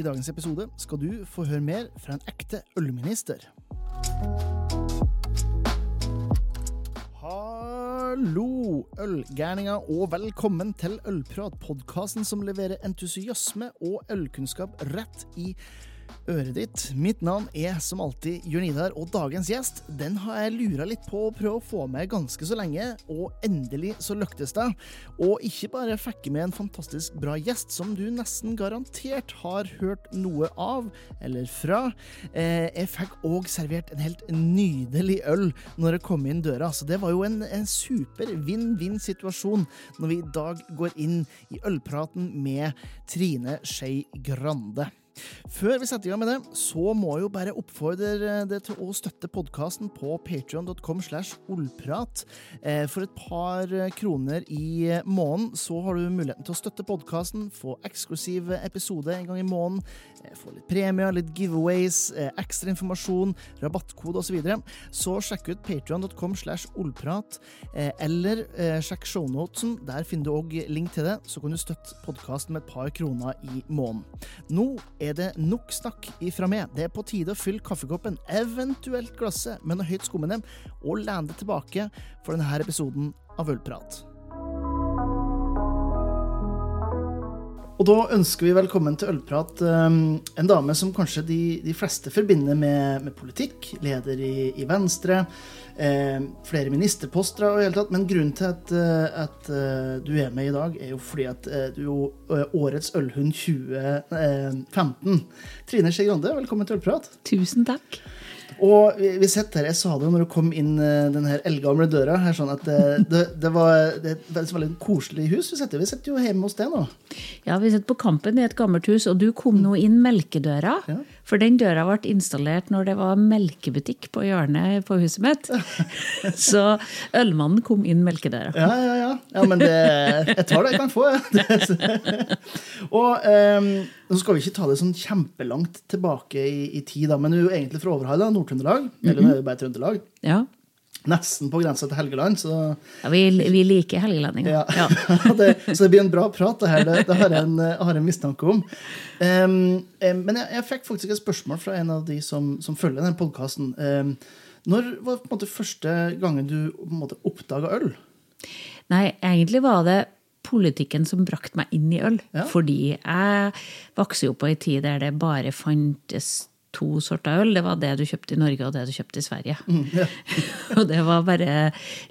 I dagens episode skal du få høre mer fra en ekte ølminister. Hallo, ølgærninger, og velkommen til Ølprat, podkasten som leverer entusiasme og ølkunnskap rett i øret ditt. Mitt navn er som alltid Jørn Idar, og dagens gjest den har jeg lura litt på å prøve å få med ganske så lenge, og endelig så lyktes det. Og ikke bare fikk jeg med en fantastisk bra gjest som du nesten garantert har hørt noe av eller fra. Eh, jeg fikk òg servert en helt nydelig øl når jeg kom inn døra, så det var jo en, en super vinn-vinn-situasjon når vi i dag går inn i ølpraten med Trine Skei Grande. Før vi setter i gang med det, så må jeg jo bare oppfordre deg til å støtte podkasten på patreon.com slash ollprat. Eh, for et par kroner i måneden så har du muligheten til å støtte podkasten, få eksklusiv episode en gang i måneden, eh, få litt premier, litt giveaways, eh, ekstra informasjon, rabattkode osv. Så, videre. så sjekk ut patrion.com slash ollprat, eller sjekk shownotesen. Der finner du òg link til det. Så kan du støtte podkasten med et par kroner i måneden. Nå er er det nok snakk ifra meg. Det er på tide å fylle kaffekoppen, eventuelt glasset, med noe høyt skummende, og lene det tilbake for denne episoden av Ølprat. Og da ønsker vi velkommen til Ølprat um, en dame som kanskje de, de fleste forbinder med, med, politikk. Leder i, i Venstre. Eh, flere ministerposter og hele tatt. Men grunnen til at, uh, at uh, du er med i dag, er jo fordi at uh, du er årets Ølhund 2015. Trine Skei Grande, velkommen til Ølprat. Tusen takk. Og vi, vi sitter her, jeg sa det jo når du kom inn uh, den her eldgamle døra, her, sånn at det, det, det var det er et veldig koselig hus vi sitter Vi sitter jo hjemme hos deg nå. Ja, vi sitter på Kampen i et gammelt hus, og du kom nå inn melkedøra. Ja. For den døra ble installert når det var melkebutikk på hjørnet på huset mitt. Så ølmannen kom inn melkedøra. Ja, ja, ja. ja men det, jeg tar det jeg kan få, jeg. og um, nå skal vi ikke ta det sånn kjempelangt tilbake i, i tid, da, men du er jo egentlig fra Overhalla, Nord-Trøndelag. Mm -hmm. Eller er det bare Trøndelag. Ja. Nesten på grensa til Helgeland. Så, ja, vi, vi liker helgelendinger. Ja. ja. det, så det blir en bra prat, det her. Det, det har, jeg en, har en mistanke om. Um, um, men jeg, jeg, fikk faktisk et spørsmål fra en av de som, som følger denne podkasten. Um, når var på en måte første gangen du på oppdaga øl? Nei, egentlig var det politikken som brakte meg inn i øl. Ja. Fordi jeg vokste jo på ei tid der det bare fantes to sorter øl. Det var det du kjøpte i Norge og det du kjøpte i Sverige. Mm, ja. og det var bare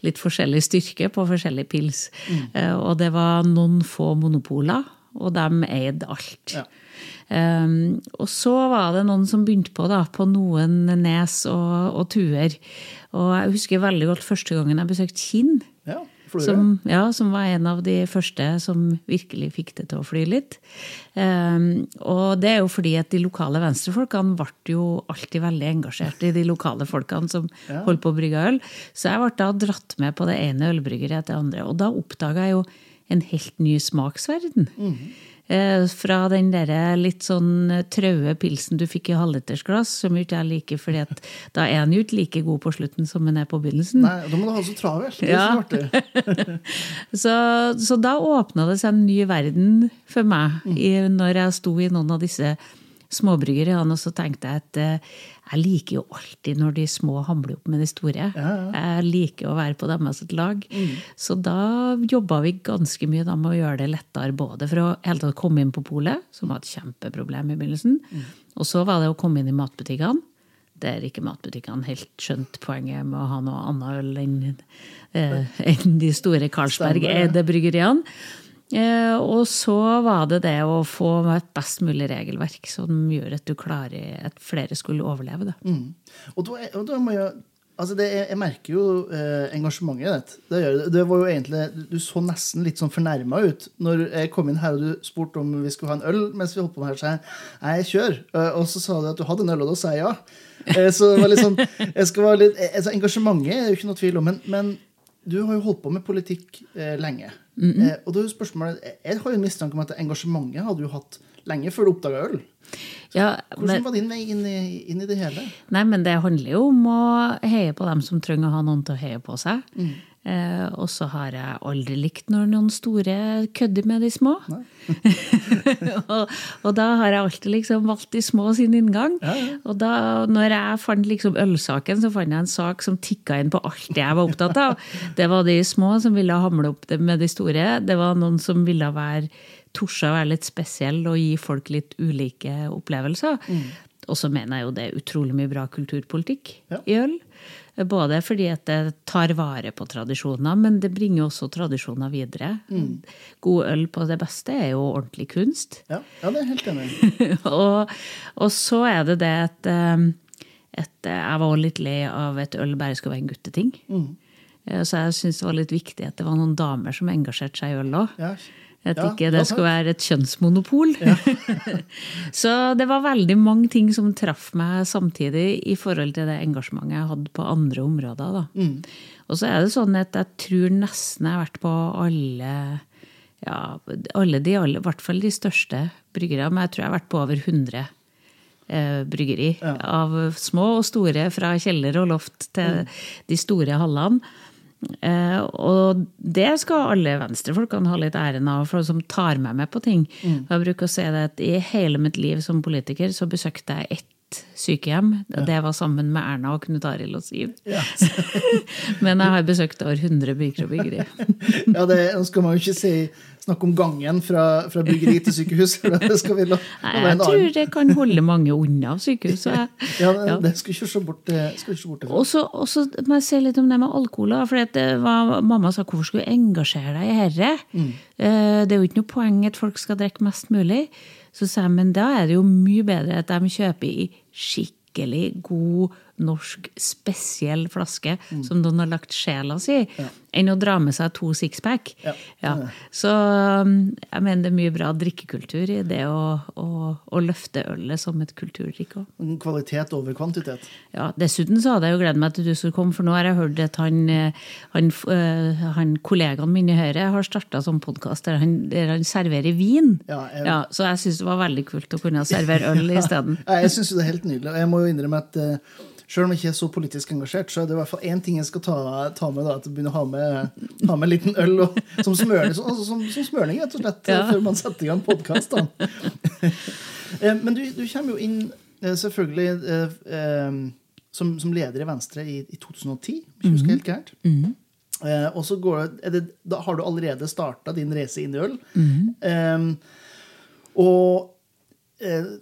litt forskjellig styrke på forskjellig pils. Mm. Uh, og det var noen få monopoler, og de eide alt. Ja. Um, og så var det noen som begynte på da, på noen nes og, og tuer. Og jeg husker veldig godt første gangen jeg besøkte Kinn. Ja. Som, ja, som var en av de første som virkelig fikk det til å fly litt. Um, og det er jo fordi at de lokale venstrefolkene ble jo alltid veldig engasjert i de lokale folkene som ja. holdt på å brygge øl. Så jeg ble da dratt med på det ene ølbryggeriet etter det andre. Og da oppdaga jeg jo en helt ny smaksverden. Mm -hmm. Eh, fra den der litt sånn traue pilsen du fikk i halvlitersglass, som ikke jeg liker, fordi da er han jo ikke like god på slutten som han er på begynnelsen. Nei, Da må du ha så travelt. Det er ja. så så, så da åpna det seg en ny verden for meg mm. i, når jeg sto i noen av disse småbryggeriene, og så tenkte jeg at eh, jeg liker jo alltid når de små hamler opp med de store. Ja, ja. Jeg liker å være på deres lag. Mm. Så da jobba vi ganske mye med å gjøre det lettere både for å hele tatt komme inn på polet, som var et kjempeproblem i begynnelsen, mm. og så var det å komme inn i matbutikkene. Der ikke matbutikkene helt skjønt poenget med å ha noe annet øl enn, eh, enn de store Carlsberg-eide bryggeriene. Eh, og så var det det å få et best mulig regelverk som gjør at du klarer at flere skulle overleve. Mm. Og da, og da må jeg Altså det, jeg merker jo eh, engasjementet ditt. Det, det, var jo egentlig, Du så nesten litt sånn fornærma ut når jeg kom inn her og du spurte om vi skulle ha en øl mens vi holdt på med her. Så jeg, jeg kjør. Eh, og så sa du at du hadde en øl, og da sa jeg ja. Eh, så det var litt sånn, jeg skal være litt, altså Engasjementet er jo ikke noe tvil om, men, men du har jo holdt på med politikk eh, lenge. Mm -hmm. eh, og da er spørsmålet, Jeg har jo en mistanke om at engasjementet hadde du hatt lenge før du oppdaga øl. Ja, Hvordan var din vei inn i, inn i, det hele? Nei, men Det handler jo om å heie på dem som trenger å ha noen til å heie på seg. Mm. Eh, og så har jeg aldri likt når noen store kødder med de små. og, og, da har jeg alltid liksom valgt de små sin inngang. Ja, ja. Og da når jeg fant liksom ølsaken, så fant jeg en sak som tikka inn på alt jeg var opptatt av. Det var de små som ville hamle opp med de store. Det var noen som ville være torsa å være litt spesiell og gi folk litt ulike opplevelser. Mm. Og så mener jeg jo det er utrolig mye bra kulturpolitikk ja. i øl. Både fordi at det tar vare på tradisjoner, men det bringer også tradisjoner videre. Mm. God øl på det beste er jo ordentlig kunst. Ja, ja det er helt enig og, og, så er det det at, um, at jeg var litt lei av at øl bare skulle være en gutteting. Mm. Eh, så jeg syns det var litt viktig at det var noen damer som engasjerte seg i øl òg. At ja, ikke det skulle være et kjønnsmonopol. Ja. så det var veldig mange ting som traff meg samtidig i forhold til det engasjementet jeg hadde på andre områder. Mm. Og så er det sånn at jeg tror nesten jeg har vært på alle ja, alle de, alle, i hvert fall de største bryggeriene. Men jeg tror jeg har vært på over 100 eh, bryggeri. Ja. Av små og store, fra kjeller og loft til mm. de store hallene. Eh, og det skal alle venstrefolkene ha litt æren av, for som tar meg med på ting. Mm. Jeg bruker å si det at I hele mitt liv som politiker så besøkte jeg ett sykehjem. Ja. Det var sammen med Erna og Knut Arild og Siv. Ja. Men jeg har besøkt over 100 mikrobyggeri. ja, det skal man jo ikke si snakke om gangen fra, fra byggeri til sykehus. Det skal vi la, Nei, jeg tror det kan holde mange unna sykehuset. ja, det, det skal ikke se bort, bort Og så må jeg si litt om det med alkohol. For det var, mamma sa hvorfor skulle du engasjere deg i herre? Mm. Eh, det er jo ikke noe poeng at folk skal drikke mest mulig. Så sa jeg men da er det jo mye bedre at de kjøper i skikkelig god norsk, spesiell flaske mm. som noen har lagt sjela si, ja. enn å dra med seg to sixpack. Ja. Ja. Så um, jeg mener det er mye bra drikkekultur i det å, å, å løfte ølet som et kulturdrikk òg. Kvalitet over kvantitet. Ja, Dessuten så hadde jeg jo gledet meg til du skulle komme, for nå har jeg hørt at han, eh, han, eh, han kollegaen min i Høyre har starta som podkast der, der, han serverer vin. Jeg, så jeg syns det var veldig kult å kunne servere øl isteden. jeg syns det er helt nydelig. Jeg må jo innrømme at uh, selv om jeg ikke er så politisk engasjert, så er det i hvert fall én ting jeg skal ta, ta med. da, At jeg begynner å ha med, ha med en liten øl og, som, smørning, som, som, som, smørning, rett og slett, ja. før man setter i gang podkast. Eh, men du, du, kommer jo inn eh, selvfølgelig eh, som, som, leder i Venstre i, i 2010, hvis jeg husker helt gærent. Mm -hmm. og så det, da har du allerede starta din reise inn i øl. Mm -hmm. og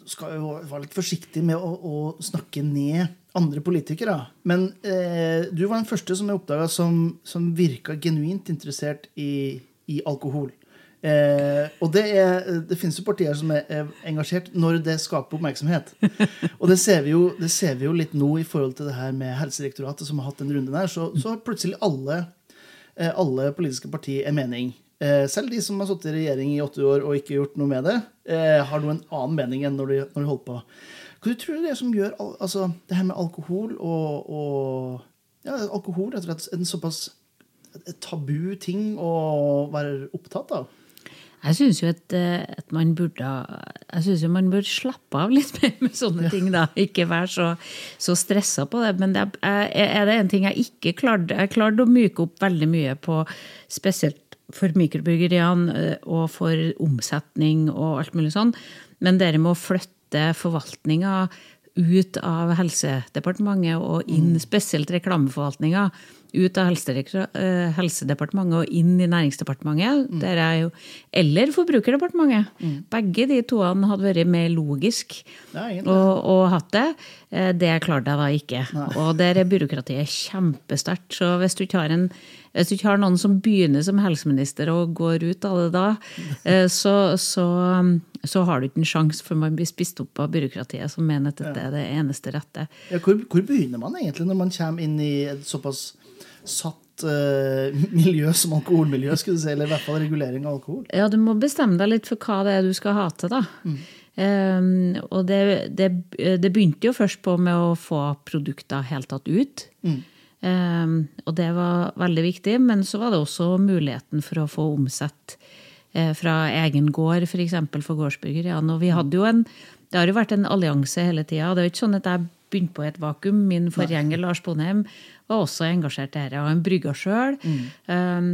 skal jo være litt forsiktig med å, å snakke ned andre politikere. Men eh, du var den første som jeg oppdaga som, som virka genuint interessert i, i alkohol. Eh, og det, er, det finnes jo partier som er, er, engasjert når det skaper oppmerksomhet. Og det ser, jo, det ser, vi jo, litt nå i forhold til det her med Helsedirektoratet, som har hatt den runden her. Så, så har plutselig alle, eh, alle politiske partier en mening. Eh, selv de som har sittet i regjering i åtte år og ikke gjort noe med det, eh, har noen annen mening enn når de, når de holdt på. Hva du tror du det er som gjør altså, det her med alkohol og, og ja, Alkohol rett og slett en såpass tabu ting å være opptatt av? Jeg syns jo at, eh, at, man burde jeg synes jo man burde slappe av litt mer med sånne ting. da, Ikke være så, så stressa på det. Men det er, er, det en ting jeg ikke klarte Jeg klarte å myke opp veldig mye på spesielt for mikrobryggeriene eh, og for omsetning og alt mulig sånn. Men det med å flytte flytte forvaltninga ut av Helsedepartementet og inn, mm. spesielt reklameforvaltninga, ut av eh, Helsedepartementet og inn i Næringsdepartementet, mm. der er jo, eller Forbrukerdepartementet. Mm. Begge de toene hadde vært mer logisk og, hatt det. Eh, det klarte jeg da ikke. Og der er byråkratiet kjempesterkt. Så hvis du ikke har en hvis du ikke har noen som begynner som helseminister og går ut av det da, eh, så, så, så har du ikke en sjanse, for man blir spist opp av byråkratiet som mener at dette er det eneste rette. Ja, hvor, hvor, begynner man egentlig når man kommer inn i et såpass satt uh, miljø som alkoholmiljø, skulle du si, eller i hvert fall regulering av alkohol? Ja, du må bestemme deg litt for hva det er du skal ha til, da. Mm. Um, og det, det, det, begynte jo først på med å få produkter helt tatt ut. Mm. Um, og det var veldig viktig. Men så var det også muligheten for å få omsett uh, fra egen gård, f.eks. for, for gårdsbyggeriene. Og vi hadde jo en det har jo vært en allianse hele tida. Det er jo ikke sånn at jeg begynte på et vakuum. Min forgjenger Lars Bonheim var også engasjert i dette, han brygga sjøl. Um,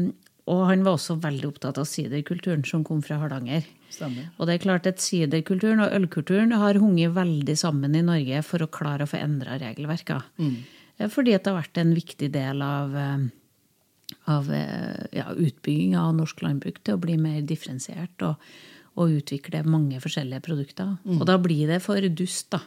og han var også veldig opptatt av siderkulturen som kom fra Hardanger. Stemmer. Og det er klart at Siderkulturen og ølkulturen har hunget veldig sammen i Norge for å klare å få endra regelverka. Eh, Fordi at det har vært en viktig del av, eh, av eh, ja, utbygginga av norsk landbruk til å bli mer differensiert og, og utvikle mange forskjellige produkter. Og da blir det for dust, da.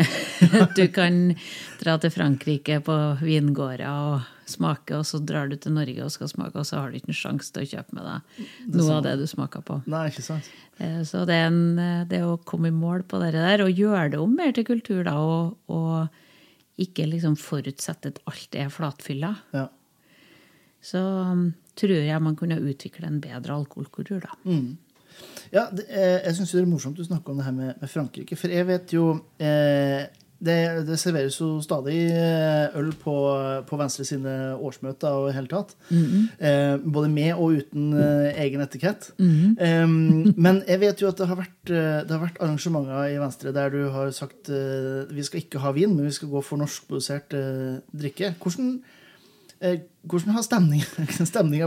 du kan dra til Frankrike på vingårder og smake, og så drar du til Norge og skal smake, og så har du ikke en sjanse til å kjøpe med deg noe av det du smaker på. Nei, ikke sant? Eh, Så det, er en, eh, det å komme i mål på det der, og gjøre det om mer til kultur, da, og, og ikke liksom forutsette at alt er flatfylla, Ja. så um, tror jeg man kunne utvikle en bedre alkoholkultur, da. Ja, det, eh, jeg syns det er morsomt du snakker om det her med, med Frankrike. For jeg vet jo eh, det, det serveres jo stadig eh, øl på, på Venstre sine årsmøter og i hele tatt. eh, både med og uten eh, egen etikett. eh, men jeg vet jo at det har, vært, eh, det har vært arrangementer i Venstre der du har sagt eh, vi skal ikke ha vin, men vi skal gå for norskprodusert eh, drikke. Hvordan, hvordan har stemninga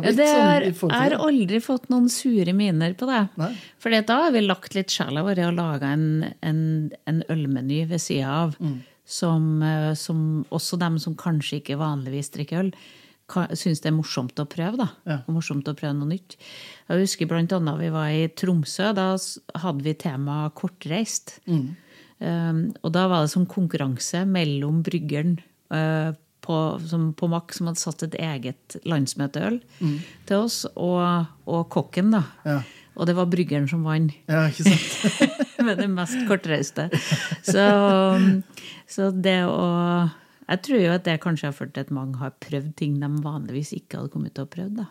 blitt? Det sånn jeg har aldri fått noen sure miner på det. For da har vi lagt litt sjela vår i å lage en, en, en ølmeny ved sida av. Mm. Som, eh, som også dem som kanskje ikke vanligvis drikker øl, syns det er morsomt å prøve. da. Ja. Og morsomt å prøve noe nytt. Jeg husker blant annet vi var i Tromsø. Da hadde vi tema kortreist. Mm. Um, og da var det som konkurranse mellom bryggeren uh, på, som, på Mack, som hadde satt et eget landsmøteøl til oss, og, og kokken, da. Ja. Og det var bryggeren som vant, Ja, ikke sant? med det mest kortreiste. Så, så det å Jeg tror jo at det kanskje har ført til at mange har prøvd ting de vanligvis ikke hadde kommet til å prøve. da.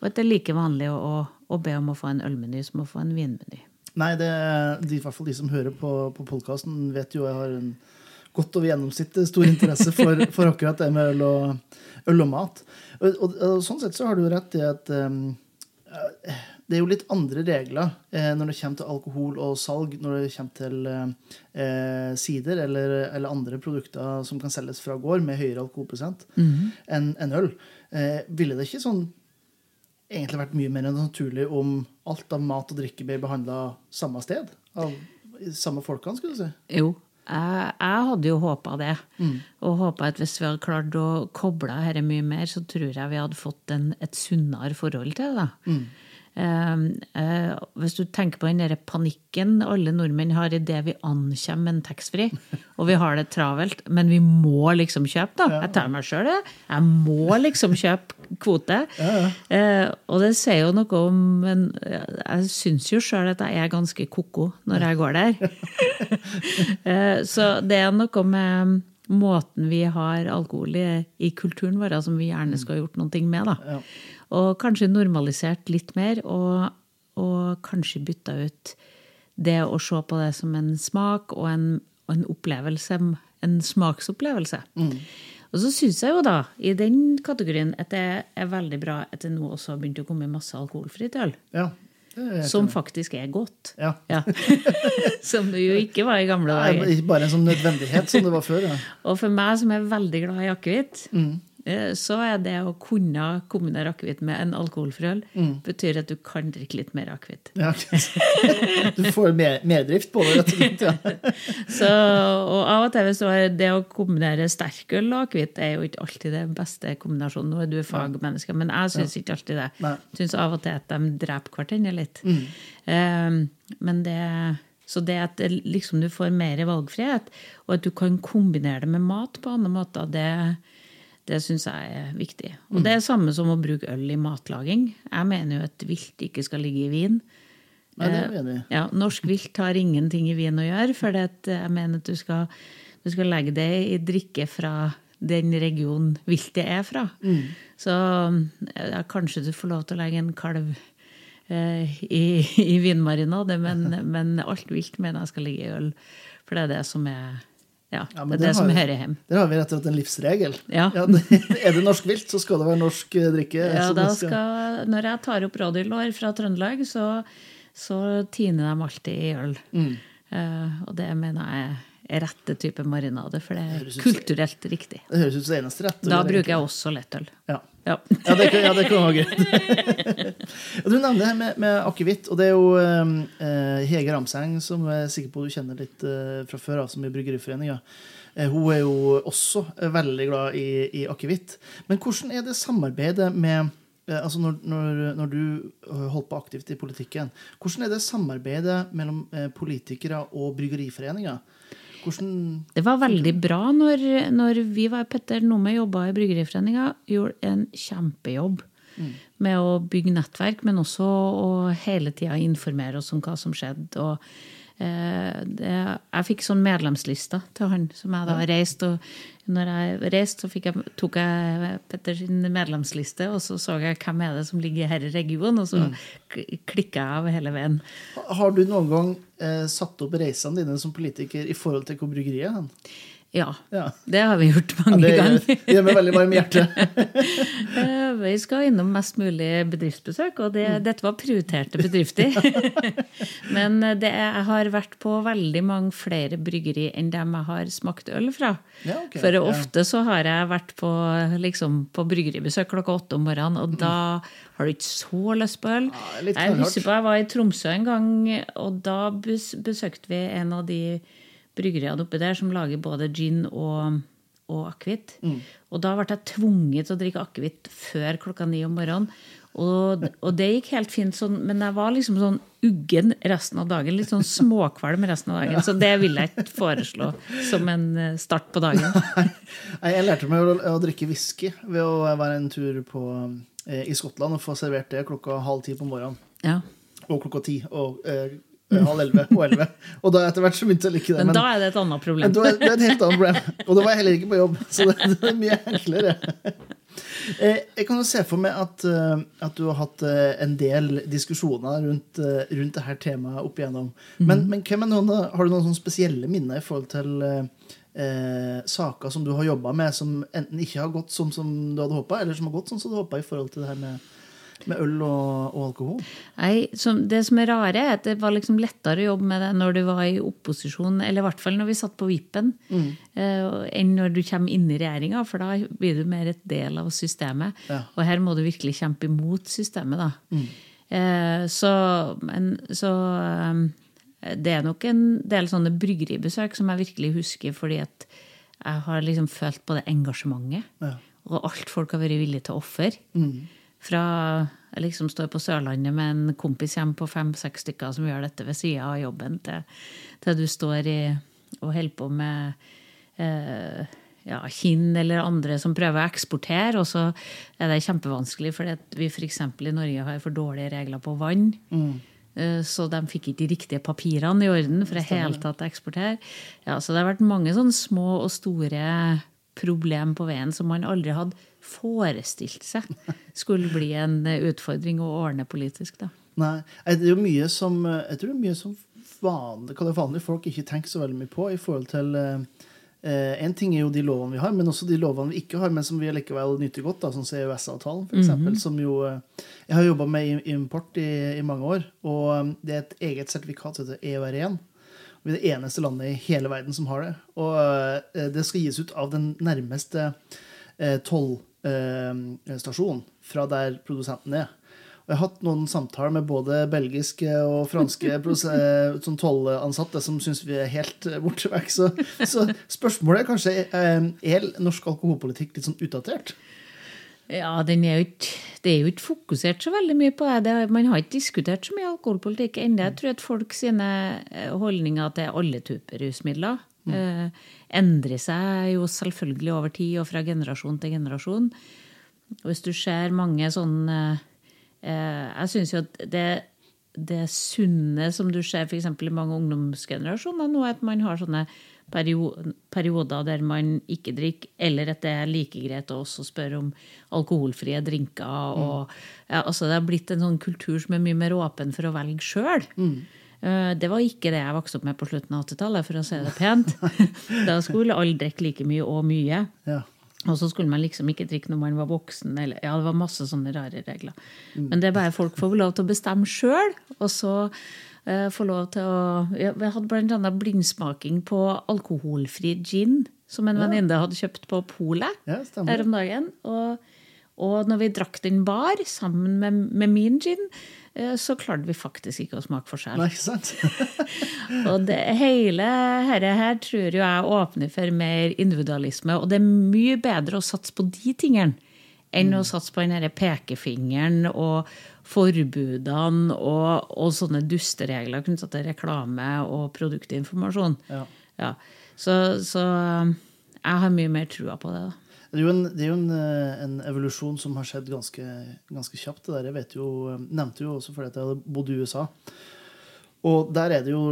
Og at det er like vanlig å, å, å be om å få en ølmeny som å få en vinmeny. Nei, det, de, i hvert fall de som hører på, på podkasten, vet jo jeg har en godt over gjennomsnittet stor interesse for, for akkurat det med øl og, øl og mat. Og, og, og sånn sett så har du rett i at um, eh, det er jo litt andre regler eh, når det kommer til alkohol og salg, når det kommer til eh, sider eller, eller andre produkter som kan selges fra gård med høyere alkoholprosent enn en øl. Eh, ville det ikke sånn egentlig vært mye mer naturlig om alt av mat og drikke ble behandla samme sted? Av samme folkene, skulle du si? Jo, jeg, jeg hadde jo håpa det. Og håpa at hvis vi hadde klart å koble dette mye mer, så tror jeg vi hadde fått en, et sunnere forhold til det. da. Eh, hvis du tenker på den der panikken alle nordmenn har idet vi ankommer en taxfree, og vi har det travelt, men vi må liksom kjøpe, da. Jeg tar meg sjøl det. Jeg må liksom kjøpe kvote. Eh, og det sier jo noe om men Jeg syns jo sjøl at jeg er ganske ko-ko når jeg går der. Eh, Så det er noe med måten vi har alkohol i, i kulturen vår som vi gjerne skulle ha gjort noe med. da. Og kanskje normalisert litt mer, og, og kanskje bytta ut det å se på det som en smak og en, og en opplevelse, en smaksopplevelse. Og så syns jeg jo da, i den kategorien, at det er veldig bra at det nå også har begynt å komme masse alkoholfritt øl. Ja. Som faktisk er godt. Ja. Ja. som det jo ikke var i gamle Nei, dager. ikke bare en sånn nødvendighet som det var før. Ja. Og for meg som er veldig glad i akevitt, Mm. Eh, så er det å kunne kombinere akevitt med en alkoholfri øl, Mm. betyr at du kan drikke litt mer akevitt. Ja. Du får mer, merdrift på det, rett og slett. Ja. Så, og av og til så er det å kombinere sterkøl og akevitt, er jo ikke alltid det beste kombinasjonen. Nå er du fagmenneske, men jeg syns ikke alltid det. Jeg Syns av og til at de dreper hverandre litt. Um, men det så det at liksom du får mer valgfrihet, og at du kan kombinere det med mat på andre måter, det, det syns jeg er viktig. Og det er samme som å bruke øl i matlaging. Jeg mener jo at vilt ikke skal ligge i vin. Nei, det mener jeg. Ja, Norsk vilt har ingenting i vin å gjøre, for jeg mener at du skal, du skal legge det i drikke fra den regionen viltet er fra. Mm. Så ja, kanskje du får lov til å legge en kalv eh, i, i vinmarinade, men, men alt vilt mener jeg skal ligge i øl. For det er det som er ja, Ja, det er det det som har- hører hjem. Der har vi rett og slett en livsregel. Ja. det, er det norsk vilt, så skal det være norsk eh, drikke. Ja, da det skal, når jeg tar opp rådyrlår fra Trøndelag, så, så tiner de alltid i øl. Mm. Uh, og det mener jeg er rette type marinade, for det er kulturelt riktig. Det høres ut som eneste rett. Da bruker jeg også lettøl. Ja. Ja. Ja, det, ja, det kunne vært greit. Du nevner det her med, med akevitt, og det er jo eh, Hege Ramseng, som jeg er sikker på du kjenner litt eh, fra før som i Bryggeriforeninga. Eh, hun er jo også eh, veldig glad i, i akevitt. Men hvordan er det samarbeidet med eh, Altså når, når, når du eh, holdt på aktivt i politikken, hvordan er det samarbeidet mellom eh, politikere og Bryggeriforeninga? Hvordan Det var veldig bra når, når vi var Petter Numme jobba i Bryggeriforeninga. Gjorde en kjempejobb med å bygge nettverk, men også å hele tida informere oss om hva som skjedde. Og, det, jeg fikk sånn medlemslista til han som jeg da reiste. Og når jeg reiste, så jeg, tok jeg Petter sin medlemsliste, og så så jeg hvem er det som ligger her i regionen, og så mm. klikka jeg av hele veien. Har du noen gang eh, satt opp reisene dine som politiker i forhold til hvor bryggeriet er? Ja, Ja. det har vi gjort mange det gjør, ganger. det gjør meg veldig varm i hjertet. Eh, Vi skal innom mest mulig bedriftsbesøk, og det, Mm. dette var prioriterte bedrifter. Men det, er- jeg har vært på veldig mange flere bryggeri enn dem jeg har smakt øl fra. Ja, okay. For ofte så har jeg vært på, liksom, på bryggeribesøk klokka åtte om morgenen, og da har du ikke så lyst på øl. Ja, jeg husker på jeg var i Tromsø en gang, og da besøkte vi en av de bryggeriene oppi der som lager både gin og, og akevitt. Mm. Og da ble jeg tvunget til å drikke akevitt før klokka ni om morgenen. Og, og det gikk helt fint, sånn, men jeg var liksom sånn uggen resten av dagen. Litt sånn småkvalm resten av dagen. Så det vil jeg ikke foreslå som en eh, start på dagen. Nei, Jeg lærte meg å, å drikke whisky ved å være en tur på, eh, i Skottland og få servert det klokka halv ti på morgenen. Ja. Og klokka ti og eh, halv elleve og elleve. Og da etter hvert så begynte jeg å like det. Men da er det et annet problem. det er et helt annet problem. Og da var jeg heller ikke på jobb, så det, det er mye enklere. Eh, Jeg kan jo se for meg at, eh, at du har hatt eh, en del diskusjoner rundt, eh, rundt dette temaet opp igjennom. Men, men hvem er noen, har du noen spesielle minner i forhold til eh, eh, saker som du har jobba med, som enten ikke har gått sånn som du hadde håpa, eller som har gått sånn som du håpa i forhold til det her med, med øl og, og alkohol? Nei, som, det som er rare, er at det var liksom lettere å jobbe med det når du var i opposisjon, eller i hvert fall når vi satt på vippen, eh, enn når du kommer inn i regjeringa, for da blir du mer et del av systemet. Ja. Og her må du virkelig kjempe imot systemet, da. Eh, så, men, så um, det er nok en del sånne bryggeribesøk som jeg virkelig husker, fordi at jeg har liksom følt på det engasjementet. Ja. Og alt folk har vært villige til å ofre. Fra jeg liksom står på Sørlandet med en kompis hjemme på fem-seks stykker som gjør dette ved sida av jobben, til, til du står i, og holder på med eh, ja, Kinn eller andre som prøver å eksportere, og så er det kjempevanskelig fordi vi f.eks. i Norge har for dårlige regler på vann. Mm. Så de fikk ikke de riktige papirene i orden for i hele tatt å eksportere. Ja, så det har vært mange sånne små og store problem på veien som man aldri hadde forestilt seg skulle bli en utfordring å ordne politisk. da. Nei, det er jo mye som Jeg tror det er mye som vanlig, hva det vanlige folk ikke tenker så veldig mye på i forhold til eh, En ting er jo de lovene vi har, men også de lovene vi ikke har, men som vi likevel nyter godt, da, sånn som EØS-avtalen, f.eks. eksempel, Som jo eh, Jeg har jobba med import i, i mange år, og eh, det er et eget sertifikat som heter EUR1. Vi er det eneste landet i hele verden som har det. Og eh, det skal gis ut av den nærmeste eh, tollstasjonen fra der produsenten er. Og jeg har hatt noen samtaler med både belgiske og franske eh, sånn tollansatte som syns vi er helt eh, borte vekk. Så, så spørsmålet er kanskje eh, er norsk alkoholpolitikk litt sånn utdatert? Ja, den er jo ikke, det er jo ikke fokusert så veldig mye på det. Man har ikke diskutert så mye alkoholpolitikk ennå. Jeg tror at folk sine eh, holdninger til alle typer rusmidler eh, endrer seg jo selvfølgelig over tid og fra generasjon til generasjon. Og hvis du ser mange sånn Jeg syns jo at det, det sunne som du ser f.eks. i mange ungdomsgenerasjoner nå, er at man har sånne perioder der man ikke drikker, eller at det er like greit å også spørre om alkoholfrie drinker. Og, ja, altså det har blitt en sånn kultur som er mye mer åpen for å velge sjøl. Det var ikke det jeg vokste opp med på slutten av 80-tallet, for å si det pent. Da skulle alle drikke like mye og mye. Ja. Og så skulle man liksom ikke drikke når man var voksen. Eller, ja, det var masse sånne rare regler. Men det er bare folk får lov til å bestemme sjøl. Og så, eh, få lov til å ja, Vi hadde annet blindsmaking på alkoholfri gin, som en venninne hadde kjøpt på polet Ja, her om dagen. Og, og når vi drakk den bar sammen med, med min gin, eh, så klarte vi faktisk ikke å smake forskjell. Nei, ikke sant? Og det, hele dette her tror jo jeg åpner for mer individualisme. Og det er mye bedre å satse på de tingene enn å satse på den pekefingeren og forbudene og, og sånne dusteregler knyttet til reklame og produktinformasjon. Ja. Ja. Så, så um, jeg har mye mer trua på det. da. Det er jo, en, det er jo en, eh, en evolusjon som har skjedd ganske, ganske kjapt. det der. Jeg vet jo, eh, nevnte jo også fordi at jeg hadde bodd i USA. Og der er det jo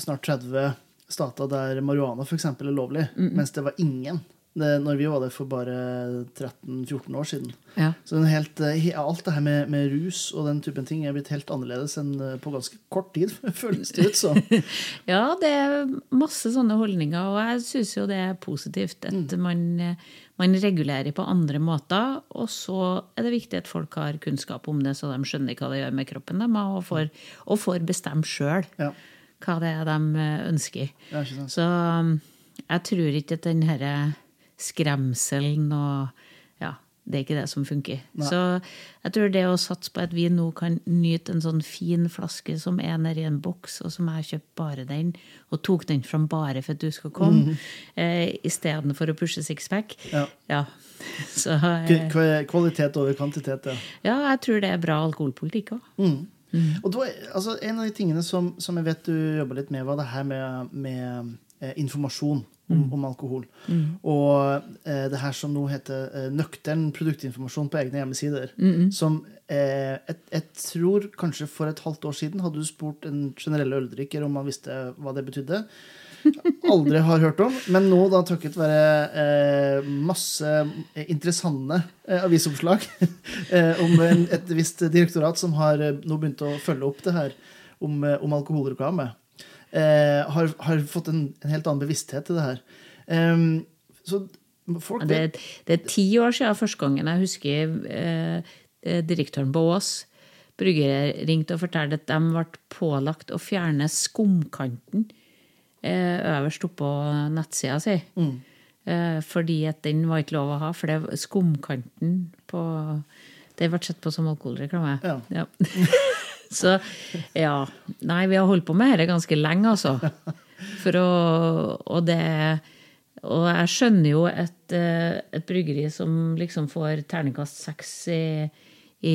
snart 30 stater der marihuana f.eks. er lovlig, mens det var ingen det, når vi var der for bare 13-14 år siden. Ja. Så den helt, eh, alt det her med, med rus og den typen ting er blitt helt annerledes enn eh, på ganske kort tid, føles det ut som. Ja, det er masse sånne holdninger, og jeg syns jo det er positivt at man, eh, man regulerer på andre måter. Og så er det viktig at folk har kunnskap om det, så de skjønner hva det gjør med kroppen dem, og får, og får bestemme sjøl Ja. hva det er de ønsker. Ja? Så um, jeg tror ikke at den herre skremselen og Ja, det er ikke det som funker. Så jeg tror det å satse på at vi nå kan nyte en sånn fin flaske som er nedi en boks, og som jeg har kjøpt bare den, og tok den fram bare for at du skal komme, eh, istedenfor å pushe sixpack. Ja. Ja. Så eh, Kvalitet over kvantitet, ja. ja, jeg tror det er bra alkoholpolitikk òg. Og da, altså, En av de tingene som, som jeg vet du jobber litt med, var det her med, med informasjon om, om alkohol. Og eh, det her som nå heter eh, nøktern produktinformasjon på egne hjemmesider. Som eh, jeg, jeg tror kanskje for et halvt år siden hadde du spurt en generell øldrikker om han visste hva det betydde. Aldri har hørt om. Men nå, da takket være eh, masse interessante eh, avisoppslag eh, om en, et visst direktorat som har eh, nå begynt å følge opp det her om, eh, om alkoholreklame, eh, har, har fått en, en helt annen bevissthet til det her. Em, så folk Det, vet det er ti år siden første gangen jeg husker eh, eh, direktøren på Ås bryggere ringte og fortalte at de ble pålagt å fjerne skumkanten eh, øverst oppå nettsida si. Eh, fordi at den var ikke lov å ha, for det skumkanten på Det ble sett på som alkoholreklame. Ja. Så ja. Nei, vi har holdt på med dette ganske lenge, altså. For å Og det Og jeg skjønner jo et, eh, et bryggeri som liksom får terningkast seks i, i,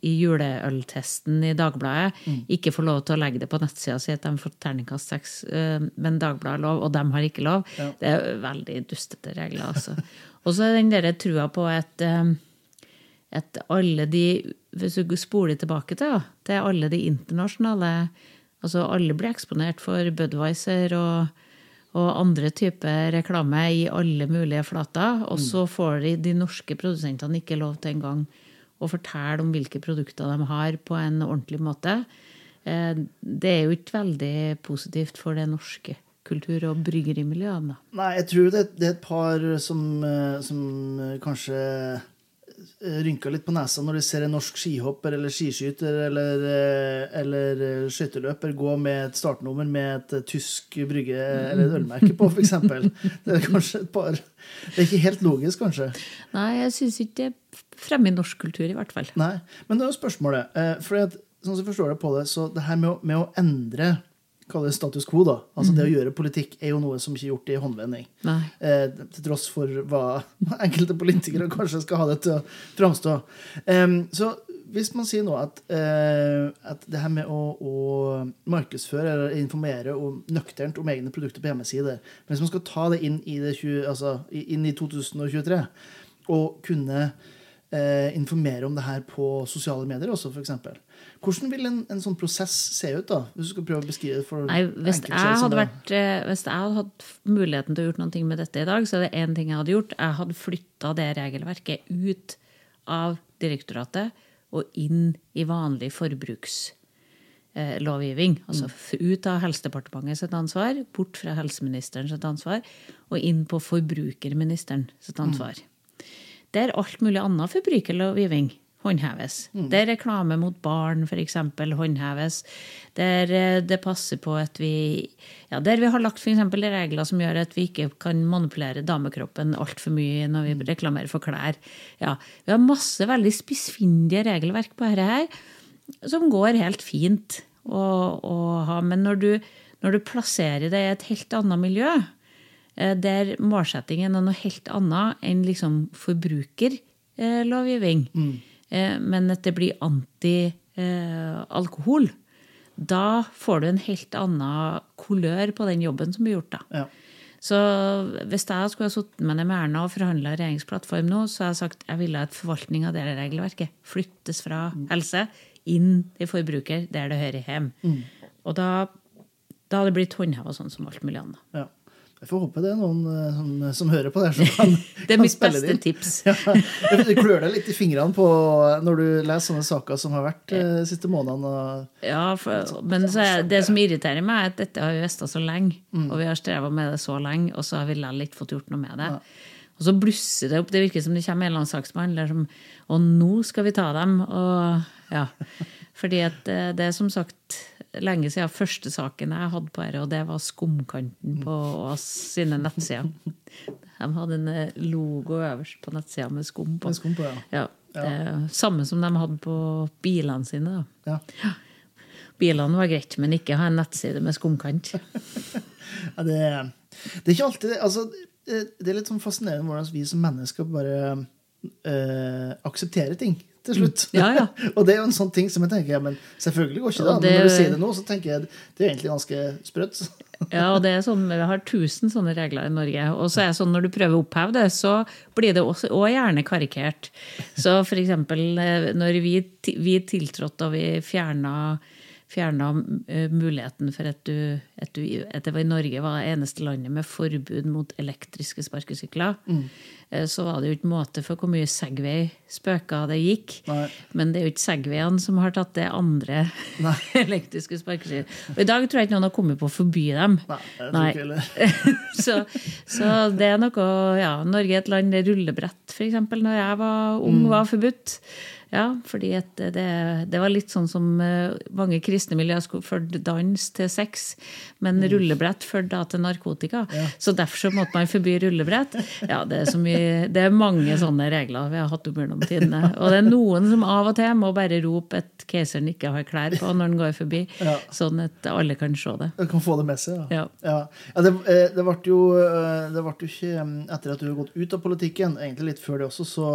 i juleøltesten i Dagbladet, ikke får lov til å legge det på nettsida si at de får terningkast seks, eh, men Dagbladet har lov, og de har ikke lov. Det er veldig dustete regler, altså. Og så er den derre trua på at eh, at alle de Hvis du spoler tilbake til, til alle de internasjonale Altså alle blir eksponert for Budwiser og, og andre typer reklame i alle mulige flater. Og så får de, de norske produsentene ikke lov til engang å fortelle om hvilke produkter de har, på en ordentlig måte. Eh, Det er jo ikke veldig positivt for det norske kultur- og bryggerimiljøet. da. Nei, jeg tror det, det er et par som, eh, som eh, kanskje rynker litt på nesa når de ser en norsk skihopper eller skiskyter eller, eh, eller eh, skøyteløper gå med et startnummer med et eh, tysk brygge eller et ølmerke på, f.eks. Det er kanskje et par Det er ikke helt logisk, kanskje. Nei, jeg syns ikke det fremmer norsk kultur, i hvert fall. Nei, Men det er jo spørsmålet. eh, For sånn som jeg forstår det på det, så det her med å, med å endre kall det status quo, da, altså det å gjøre politikk, er jo noe som ikke er gjort i håndvending. Eh, til tross for hva enkelte politikere kanskje skal ha det til å framstå. Em, så hvis man sier nå at, eh, at det her med å, å markedsføre eller informere om, nøkternt om egne produkter på hjemmesider men Hvis man skal ta det inn i, det 20, altså, inn i 2023 og kunne eh, informere om det her på sosiale medier også, f.eks. Hvordan vil en, en sånn prosess se ut, da? Hvis du skal prøve å beskrive det for Nei, hvis jeg, hadde vært, eh, hvis jeg hadde hatt muligheten til å gjøre noe med dette i dag, så er det én ting jeg hadde gjort. Jeg hadde flytta det regelverket ut av direktoratet og inn i vanlig forbrukslovgivning. Altså ut av Helsedepartementet sitt ansvar, bort fra helseministeren sitt ansvar, og inn på forbrukerministeren sitt ansvar. Der alt mulig annen forbrukerlovgivning håndheves. Der reklame mot barn f.eks. håndheves. Der eh, det passer på at vi ja, Der vi har lagt for eksempel regler som gjør at vi ikke kan manipulere damekroppen altfor mye når vi reklamerer for klær. Ja, vi har masse veldig spissfindige regelverk på dette her, som går helt fint å, å ha. Men når du, når du plasserer det i et helt annet miljø, eh, der målsettingen er noe helt annet enn liksom forbrukerlovgivning, eh, men at det blir anti-alkohol, da får du en helt annen kulør på den jobben som blir gjort. da. Ja. Så hvis jeg skulle ha sittet med med Erna og forhandla regjeringsplattform nå, så har jeg sagt jeg ville at forvaltning av det regelverket flyttes fra helse inn til forbruker, der det hører hjemme. Og da, da hadde det blitt håndheva sånn som alt mulig annet. Ja. Jeg får håpe det er noen eh, som, som hører på det. Som kan, Det er kan mitt beste din. tips. Ja, du klør deg litt i fingrene på når du leser sånne saker som har vært eh, de siste månedene. Ja, for, men så er, det som irriterer meg, er at dette har vi visst så lenge. Og vi har streva med det så lenge, og så har vi likevel ikke fått gjort noe med det. Og så blusser det opp. Det virker som det kommer en eller annen saksbehandler som Og nå skal vi ta dem. Og ja. Fordi at det, det er som sagt lenge siden første saken jeg hadde på dette, og det var Skumkanten på oss sine nettsider. De hadde en eh, logo øverst på nettsida med skum på. Med skum på, ja. Ja, ja. er Samme som de hadde på bilene sine. da. Ja. Bilene var greit, men ikke ha en nettside med skumkant. Ja, det, det er ikke alltid altså, det er litt sånn fascinerende hvordan vi som mennesker bare eh, aksepterer ting til slutt. Mm. Ja, ja. og det er jo en sånn ting som jeg tenker ja, men selvfølgelig går ikke det an. Men når du sier det nå, så tenker jeg det er egentlig ganske sprøtt. Ja, og det er sånn, Vi har tusen sånne regler i Norge. Og så er det sånn når du prøver å oppheve det, så blir det også, også gjerne karikert. Så eksempel eh, når vi, vi tiltrådte og vi fjerna fjerna eh, muligheten for at, du, at, du, at det var i Norge var det eneste landet med forbud mot elektriske sparkesykler. Mm. Så var det jo ikke måte for hvor mye Segway-spøker det gikk. Nei. Men det er jo ikke Segwayene som har tatt det andre elektriske sparkesykler. Og i dag tror jeg ikke noen har kommet på å forby dem. Nei, jeg tror ikke heller. så, så det er noe Ja, Norge er et land der rullebrett, f.eks., når jeg var ung, Mm. var forbudt. Ja, fordi det, det var litt sånn som eh, mange kristne miljøer skulle førte dans til sex, men rullebrett førte da til narkotika. Så derfor så måtte man forby rullebrett. Ja, det er, så mye, det er mange sånne regler vi har hatt opp gjennom tidene. Og det er noen som av og til må bare rope at keiseren ikke har klær på når han går forbi, Ja. sånn at alle kan se det. Du kan få det med seg, Ja. ja. ja det, eh, det ble jo, eh, det ble jo ikke mm, Etter at du har gått ut av politikken, egentlig litt før det også, så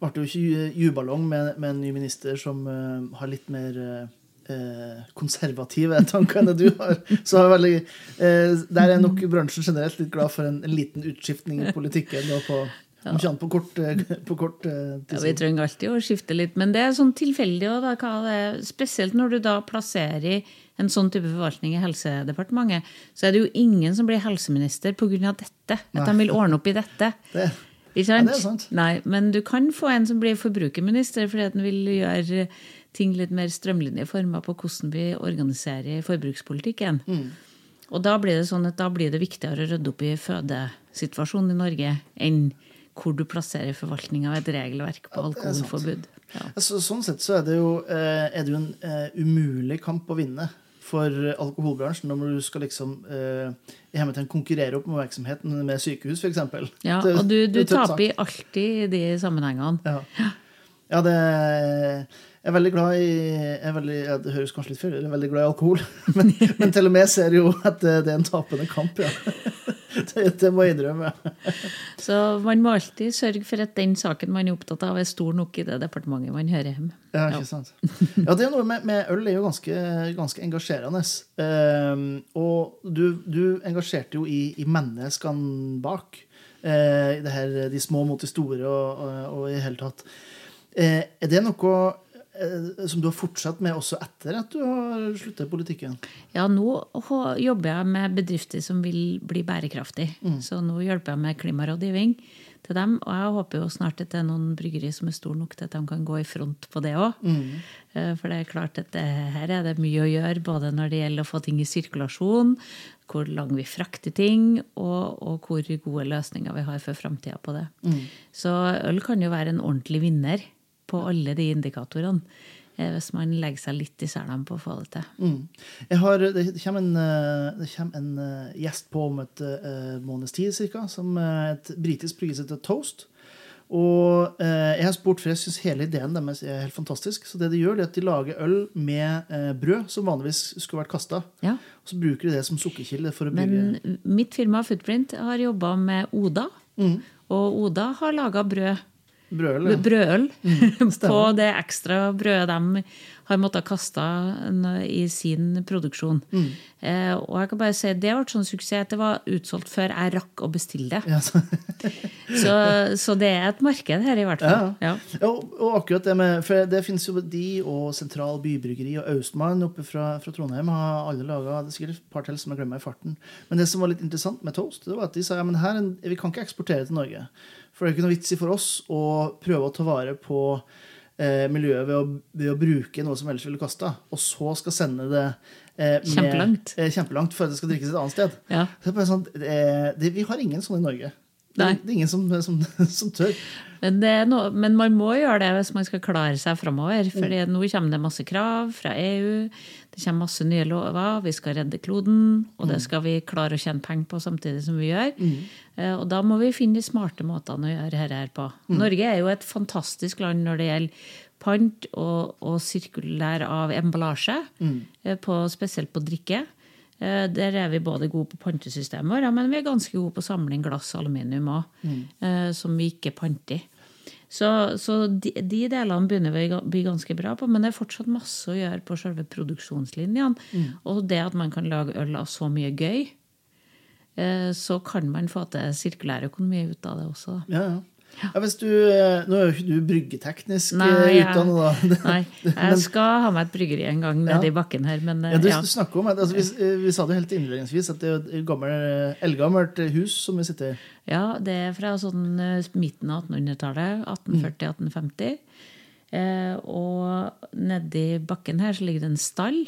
ble det jo ikke jubalong juballong med, med en ny minister som uh, har litt mer uh, konservative tanker enn det du har. Så veldig, uh, der er nok bransjen generelt litt glad for en, en liten utskiftning i politikken. Og på, om ikke annet på kort, på kort tid. Ja, vi trenger alltid å skifte litt, men det er sånn tilfeldig. Og da, hva det er, spesielt når du da plasserer en sånn type forvaltning i Helsedepartementet, så er det jo ingen som blir helseminister pga. dette. At de vil ordne opp i dette. Det, Ikke Ja, det er sant. Nei, men du kan få en som blir forbrukerminister fordi at han vil gjøre ting litt mer strømlinjeforma på hvordan vi organiserer forbrukspolitikken. Mm. Og da blir det sånn at da blir det viktigere å rydde opp i fødesituasjonen i Norge enn hvor du plasserer forvaltning av et regelverk på sant. alkoholforbud. Ja. Altså, sånn sett så er det jo, eh, er det jo en eh, umulig kamp å vinne for alkoholbransjen når du skal liksom eh, i hermetegn konkurrere med oppmerksomheten med sykehus, f.eks. Ja, og du, du taper alltid i de sammenhengene. Ja. ja, det jeg er veldig glad i jeg veldig, ja, Det høres kanskje litt feil ut, jeg er veldig glad i alkohol. Men, men til og med ser jo at det, det er en tapende kamp, ja. Det, det må jeg innrømme. Så man må alltid sørge for at den saken man er opptatt av, er stor nok i det departementet man hører hjemme. Ja, ikke sant? Ja, det er noe med, med øl er jo ganske, ganske engasjerende. Um, og du, du engasjerte jo i, i menneskene bak. Uh, det her, de små mot de store og, og, og i hele tatt. Uh, er det noe som du har fortsatt med også etter at du har sluttet i politikken? Ja, nå jobber jeg med bedrifter som vil bli bærekraftige. Så nå hjelper jeg med klimarådgivning til dem. Og jeg håper jo snart at det er noen bryggeri som er store nok til at de kan gå i front på det òg. For det er klart at det, her er det mye å gjøre, både når det gjelder å få ting i sirkulasjon, hvor lang vi frakter ting, og, og hvor gode løsninger vi har for framtida på det. Så øl kan jo være en ordentlig vinner på alle de indikatorene. eh, Hvis man legger seg litt i selene på å få det til. Mm. Har, det kommer en, eh, det kommer en eh, gjest på om et uh, måneds tid cirka, som er et britisk brygge som Toast. Og eh, jeg har spurt, for jeg syns hele ideen deres er helt fantastisk. Så det de gjør, det er at de lager øl med eh, brød som vanligvis skulle vært kasta. Ja. Og så bruker de det som sukkerkilde for å bygge... Men mitt firma Footprint har jobba med Oda. Mm. Og Oda har laga brød, brødøl. ja. brødøl på det ekstra brødet de har måttet kaste i sin produksjon. Mm. Eh, og jeg kan bare si det ble sånn suksess at det var utsolgt før jeg rakk å bestille det. Ja, så, Så, så det er et marked her, i hvert fall. Ja. Og, og akkurat det med For det finnes jo de og Sentral Bybryggeri og Austmann oppe fra, fra Trondheim har alle laga Det er sikkert et par til som jeg glemmer i farten. Men det som var litt interessant med Toast, det var at de sa ja, men her, er vi kan ikke eksportere til Norge. For det er ikke noe vits i for oss å prøve å ta vare på eh, miljøet ved å, ved å bruke noe som ellers ville kasta, og så skal sende det eh, med- Kjempelangt. Eh, kjempelangt for at det skal drikkes et annet sted. Ja. Så det bare sånn, eh, det, vi har ingen sånne i Norge. Nei. det er ingen som, som, som tør. Men, det er noe, men man må gjøre det hvis man skal klare seg framover. For nå kommer det masse krav fra EU. Det kommer masse nye lover. Vi skal redde kloden. Og det skal vi klare å tjene penger på samtidig som vi gjør. Eh, Og da må vi finne de smarte måtene å gjøre dette her på. Norge er jo et fantastisk land når det gjelder pant og, og sirkulær av emballasje, eh, på, spesielt på drikke. Eh, Der er vi både gode på pantesystemet vårt, ja, men vi er ganske gode på å samle inn glass aluminium òg, som vi ikke panter. Så, så de, de delene begynner vi å bli ganske bra på, men det er fortsatt masse å gjøre på selve produksjonslinjene. Og det at man kan lage øl av så mye gøy, eh, så kan man få til sirkulær økonomi ut av det også. Ja, Ja, ja. Ja, hvis du, eh, nå er jo ikke du bryggeteknisk eh, utdannet, da. Nei, jeg skal ha meg et bryggeri en gang nede Ja. i bakken her, men eh, Ja, du, ja. du snakker om, altså, vi, eh, vi sa det helt innledningsvis, at det er et gammel, eh, eldgammelt hus som vi sitter i. Ja, det er fra sånn eh, midten av 1800-tallet. 1840-1850. Eh, og nedi bakken her så ligger det en stall.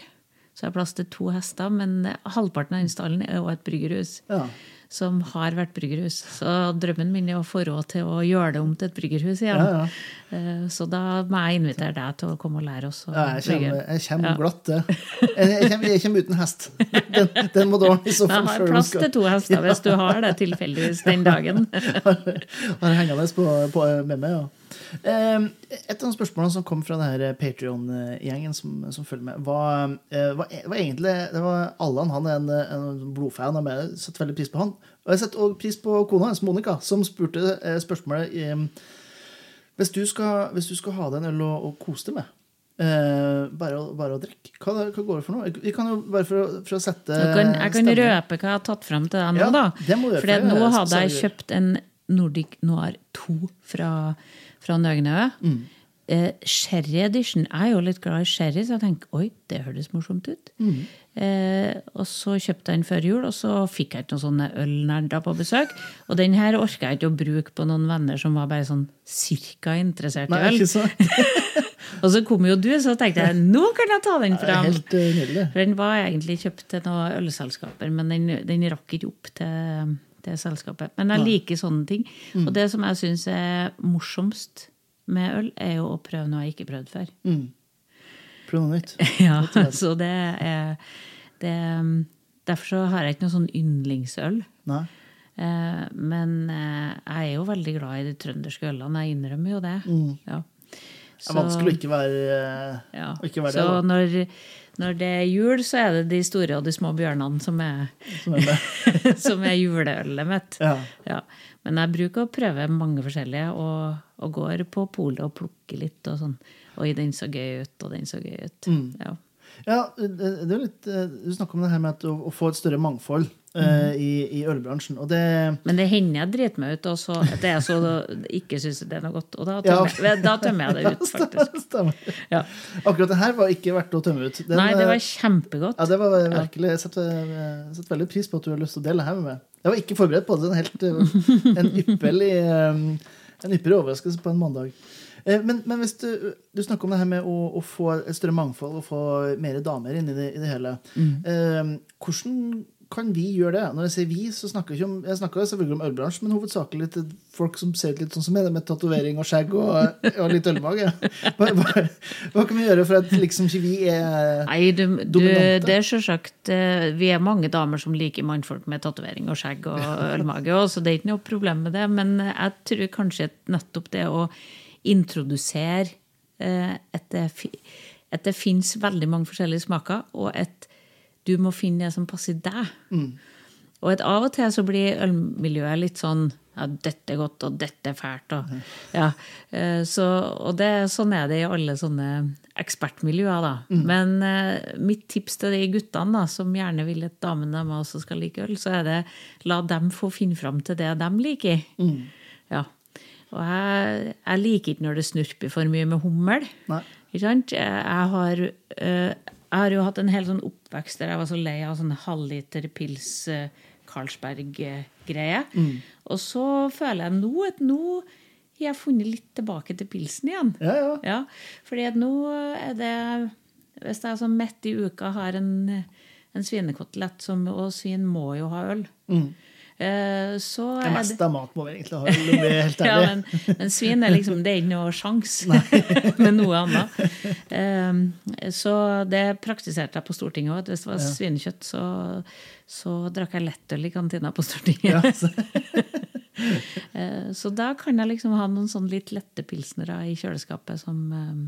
Så jeg er plass til to hester, men halvparten av den stallen er jo et bryggerhus. Ja. Som har vært bryggerhus. Så drømmen min er å få råd til å gjøre det om til et bryggerhus igjen. Ja, ja. Eh, så da må jeg invitere deg til å komme og lære oss å Ja, jeg kommer, jeg kommer Ja. glatt, det. Jeg, jeg, kommer, jeg kommer uten hest. Den, den må du ordne i så Jeg har plass til to hester hvis du har det tilfeldigvis den dagen. har hengende på, på, med meg. Ja. Eh, Et av de spørsmålene som kom fra denne Patrion-gjengen som, som følger med, var, eh, var, var egentlig det var Allan han er en, en blodfan av meg. Setter veldig pris på han. Og jeg setter også pris på kona hans, Monica, som spurte eh, spørsmålet i, hvis, du skal, hvis du skal ha deg en øl å, kose deg med, eh, bare, å- bare å drikke, hva, hva går det for noe? Vi kan jo bare for å, for å sette Jeg kan, jeg kan røpe hva jeg har tatt fram til deg nå, Ja, da. for nå hadde jeg kjøpt en Nordic Noir 2 fra, fra Nøgnø. Mm. Eh, sherry edition. Jeg er jo litt glad i sherry, så jeg tenker oi, det høres morsomt ut. Mm. Eh, og så kjøpte jeg den før jul, og så fikk jeg ikke noen sånne ølnerder på besøk. Og den her orka jeg ikke å bruke på noen venner som var bare sånn cirka interessert i Nei, øl. ikke sant? Og så kom jo du, så tenkte jeg nå kan jeg ta den fram. helt eh. For den var egentlig kjøpt til noen ølselskaper, men den, den rakk ikke opp til, til selskapet. Men jeg liker sånne ting. Mm. Og det som jeg syns er morsomst med øl, er jo å prøve noe jeg ikke har prøvd før. Mm. Prøv noe nytt. Ja, så det er det, Derfor så har jeg ikke noe sånn yndlingsøl. Nei. Eh, men eh, jeg er jo veldig glad i de trønderske ølene. Jeg innrømmer jo det. Ja. Det er vanskelig å ikke være, eh, Ja. å ikke være Så det. Så når, når det er jul, så er det de store og de små bjørnene som er, Som er juleølet mitt. Ja. Ja. Men jeg bruker å prøve mange forskjellige, og, og går på polet og plukker litt. og sånn. Oi, den så gøy ut, og den så gøy ut. Mm. Ja. Ja, det det er litt, eh, Du snakker om det her med at å, å få et større mangfold eh, i, i ølbransjen. Det Men det hender jeg driter meg ut, og så at jeg så ikke syns det er noe godt. Og da Ja. tømmer, jeg- da tømmer jeg det ut, faktisk. Ja. Akkurat det her var ikke verdt å tømme ut. Den, Nei, det eh, var kjempegodt. ja, det var virkelig, Jeg setter, setter veldig pris på at du har lyst til å dele det her med meg. Jeg var ikke forberedt på det. En, helt, eh, en ypperlig eh, en ypperlig overraskelse på en mandag. Eh, Men, men hvis du, du snakker om det her med å, å få et større mangfold og få mer damer inn i det, i det hele. Mm. Eh, hvordan, kan vi gjøre det? Når jeg sier vi, så snakker jeg ikke om Jeg snakker selvfølgelig om ølbransjen, men hovedsakelig til folk som ser litt sånn som meg, med tatovering og skjegg og, og litt ølmage. Hva, hva, hva, kan vi gjøre for at liksom ikke vi er Nei, du, du, det er selvsagt eh, Vi er mange damer som liker mannfolk med tatovering og skjegg og ølmage, så det er ikke noe problem med det. Men jeg tror kanskje nettopp det å introdusere eh, at det, at det finnes veldig mange forskjellige smaker, og at du må finne det som passer deg. Mm. Og at av og til så blir ølmiljøet litt sånn ja, dette er godt, og dette er fælt. Og, ja, eh, så, og det, sånn er det i alle sånne ekspertmiljøer, da. Mm. Men uh, mitt tips til de guttene da, som gjerne vil at damene også skal like øl, så er det la dem få finne fram til det de liker. Mm. Ja. Og jeg, jeg, liker ikke når det snurper for mye med hummel. Sant? Jeg har uh, jeg har jo hatt en hel sånn oppvekst der jeg var så lei av sånn halvliter pils uh, Carlsberg-greie. Mm. Og så føler jeg nå at nå har jeg funnet litt tilbake til pilsen igjen. Ja, ja. ja fordi at nå er det Hvis jeg sånn midt i uka har en, en svinekotelett, og svin må jo ha øl mm. Eh, så det meste av mat må vi egentlig ha, om vi er helt ærlige. ja, men, men, svin er liksom, det er ikke noe sjanse med noe annet. Um, så det praktiserte jeg på Stortinget òg. Hvis det var svinekjøtt, så, så drakk jeg lettøl i kantina på Stortinget. Ja, så. uh, så da kan jeg liksom ha noen sånn litt lette pilsnere i kjøleskapet som, um,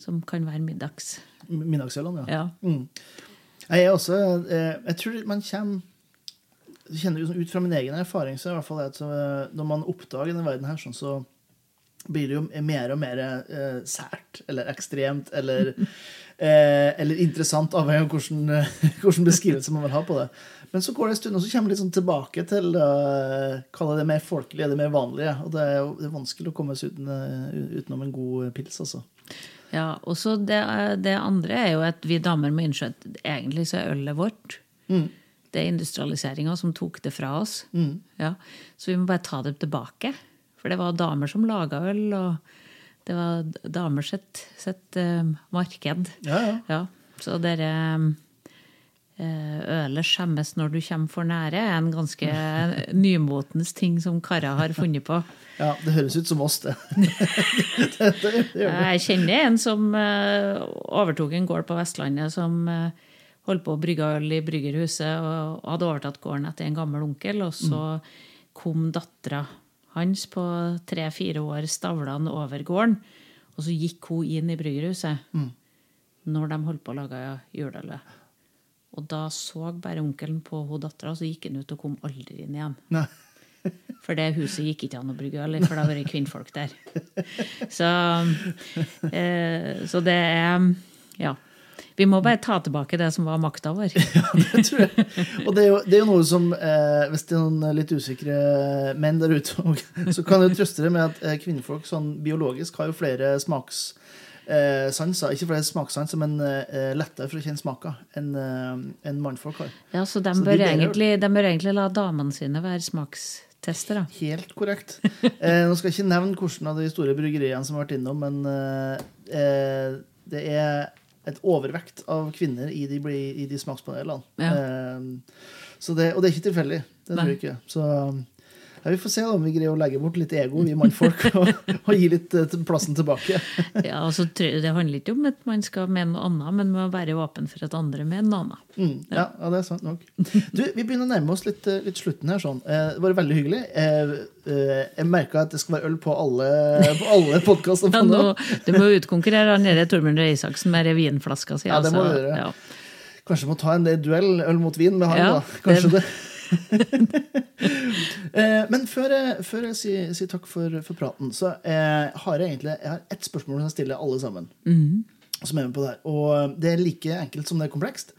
som kan være middags. Middagsølene, ja. ja. Mm. Jeg er også Jeg tror man kommer kjenner ut fra min egen erfaring så i hvert fall at eh, når man oppdager denne verden her, sånn, så blir det jo mer og mer eh, sært eller ekstremt eller, eh, eller interessant, avhengig av hvordan, hvordan, beskrivelse man vil ha på det. Men så går det en stund, og så kommer det litt sånn tilbake til uh, kalle det mer folkelige, det mer vanlige. Og det er jo det er vanskelig å komme seg uten, uh, utenom en god pils, altså. Ja, og så det, det, andre er jo at vi damer må innse at egentlig så er ølet vårt. Mm det er industrialiseringa som tok det fra oss. Mm. Ja, så vi må bare ta det tilbake. For det var damer som laga øl, og det var damer sitt, sitt uh, marked. Ja, ja. ja så dere um, Ølet skjemmes når du kommer for nære, er en ganske nymotens ting som karer har funnet på. Ja, det høres ut som oss, det. det, det, det Jeg kjenner en som uh, overtok en gård på Vestlandet som uh, holdt på å brygge øl i bryggerhuset og hadde overtatt gården etter en gammel onkel. Og så mm. kom dattera hans på tre-fire år stavlende over gården. Og så gikk hun inn i bryggerhuset mm. når de holdt på å lage juleølet. Og da så bare onkelen på hun dattera, og så gikk han ut og kom aldri inn igjen. Nei. For det huset gikk ikke an å brygge øl i, for det har vært kvinnfolk der. Så, eh, så det er Ja. Vi må bare ta tilbake det som var makta vår. ja, det tror jeg. Og det er jo, det er jo noe som, eh, hvis det er noen litt usikre menn der ute, så kan du trøste dere med at eh, kvinnfolk sånn biologisk har jo flere smaks... Eh, ikke flere smakssanser, men eh, lettere for å kjenne smaker enn eh, en mannfolk har. Ja, Så de, så bør, de egentlig, de bør egentlig la damene sine være smakstestere? Helt korrekt. Eh, nå skal jeg ikke nevne hvilke av de store bryggeriene som har vært innom, men det er et overvekt av kvinner i de, i de smakspanelene. Ja. Eh, det, og det er ikke tilfeldig. Det tror jeg ikke. Så ja, Vi får se om vi greier å legge bort litt ego, vi mannfolk, og, og, gi litt uh, plassen tilbake. ja, altså, Det handler ikke om at man skal mene noe annet, men man må være åpen for at andre mener noe annet. Mm, ja. ja. det er sant nok. Du, Vi begynner å nærme oss litt, eh, litt slutten her. sånn. Eh, det var veldig hyggelig. Eh, eh, jeg merka at det skal være øl på alle, på alle podkastene. ja, du må utkonkurrere han nede Torbjørn Røe Isaksen med revinflaska si. Ja, det må du gjøre. Ja. Kanskje må ta en duell øl mot vin med han, ja, da. Kanskje det. det. Eh, men før før jeg sier, sier, takk for, for praten, så eh, har jeg egentlig jeg har ett spørsmål som jeg stiller alle sammen. Mm. Som er med på det her. Og det er like enkelt som det er komplekst.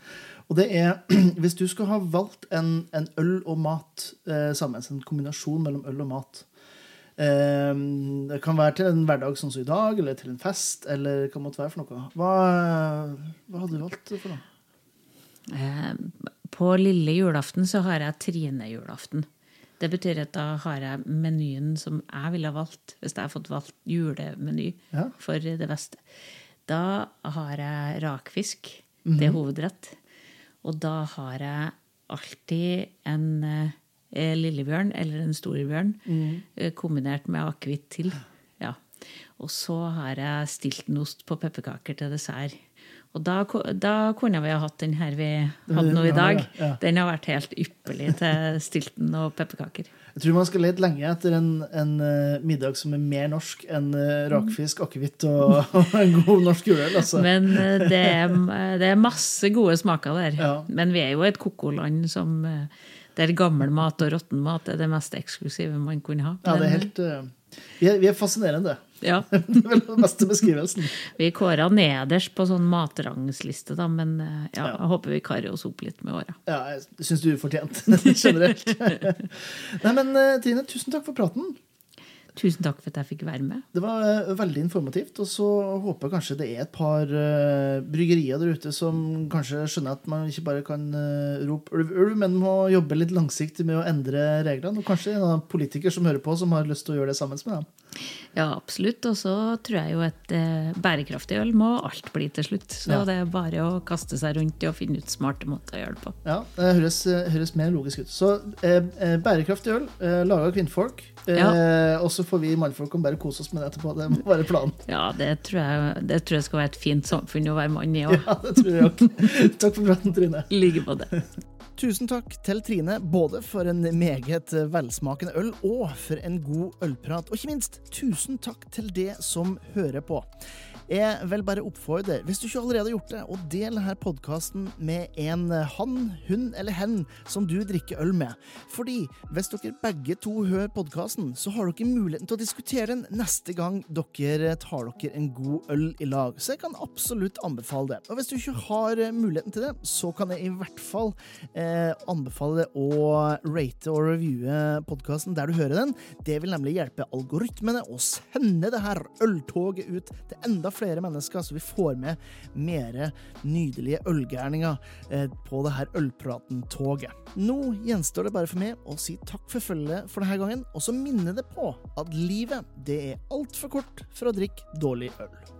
Og det er hvis du skulle ha valgt en, en øl og mat eh, sammen, en kombinasjon mellom øl og mat eh, Det kan være til en hverdag sånn som i dag, eller til en fest, eller hva måtte være for noe. Hva, hva hadde du valgt for noe? Eh, på lille julaften så har jeg Trine-julaften. Det betyr at da har jeg menyen som jeg ville ha valgt hvis jeg har fått valgt julemeny ja. for det beste. Da har jeg rakfisk. Det er hovedrett. Og da har jeg alltid en eh, lillebjørn eller en storebjørn eh, kombinert med akevitt til. Ja. Og så har jeg stiltonost på pepperkaker til dessert. Og da, da kunne vi ha hatt den her vi hadde nå i dag. Den har vært helt ypperlig til stilten og pepperkaker. Jeg tror man skal lete lenge etter en, en eh, middag som er mer norsk enn eh, rakfisk, akevitt og, og en god norsk juleøl. Altså. Men eh, det er, det er masse gode smaker der. Ja. Men vi er jo et koko-land som der gammel mat og råtten mat er det mest eksklusive man kunne ha. Ja, det er helt vi, er, vi er fascinerende. Ja, Det er vel den beste beskrivelsen. vi kåra nederst på sånn matrangsliste, da, men eh, ja, Ja. jeg håper vi karer oss opp litt med åra. Ja, jeg syns du er ufortjent generelt. Nei, men eh, Trine, tusen takk for praten. Tusen takk for at jeg fikk være med. Det var eh, veldig informativt. Og så håper jeg kanskje det er et par bryggerier der ute som kanskje skjønner at man ikke bare kan rope ulv, ulv, men må jobbe litt langsiktig med å endre reglene. Og kanskje en av politikere som hører på, som har lyst til å gjøre det sammen med dem. Ja, absolutt. Og så tror jeg jo at eh, bærekraftig øl må alt bli til slutt. Så Ja. det er bare å kaste seg rundt og finne ut smarte måter å gjøre det på. Ja, Det høres, høres mer logisk ut. Så eh, eh, bærekraftig øl, eh, laga av kvinnfolk. Eh, Og så får vi mannfolk kan bare kose oss med det etterpå. Det må være planen. Ja, det tror jeg, det tror jeg skal være et fint samfunn å være mann i òg. Ja, det tror jeg òg. Takk for praten, Trine. I på det. Tusen takk til Trine, både for en meget velsmakende øl og for en god ølprat. Og ikke minst, tusen takk til det som hører på. Jeg vil bare oppfordre, hvis du ikke allerede har gjort det, å dele denne podkasten med en han, hun eller hen som du drikker øl med. Fordi hvis dere begge to hører podkasten, så har dere muligheten til å diskutere den neste gang dere tar dere en god øl i lag. Så jeg kan absolutt anbefale det. Og hvis du ikke har eh, muligheten til det, så kan jeg i hvert fall eh, anbefale å rate og reviewe podkasten der du hører den. Det vil nemlig hjelpe algoritmene å sende det her øltoget ut til enda flere mennesker, så vi får med mer nydelige ølgærninger eh, på det her Ølpraten-toget. Nå gjenstår det bare for meg å si takk for følget for denne gangen, og så minner det på at livet det er altfor kort for å drikke dårlig øl.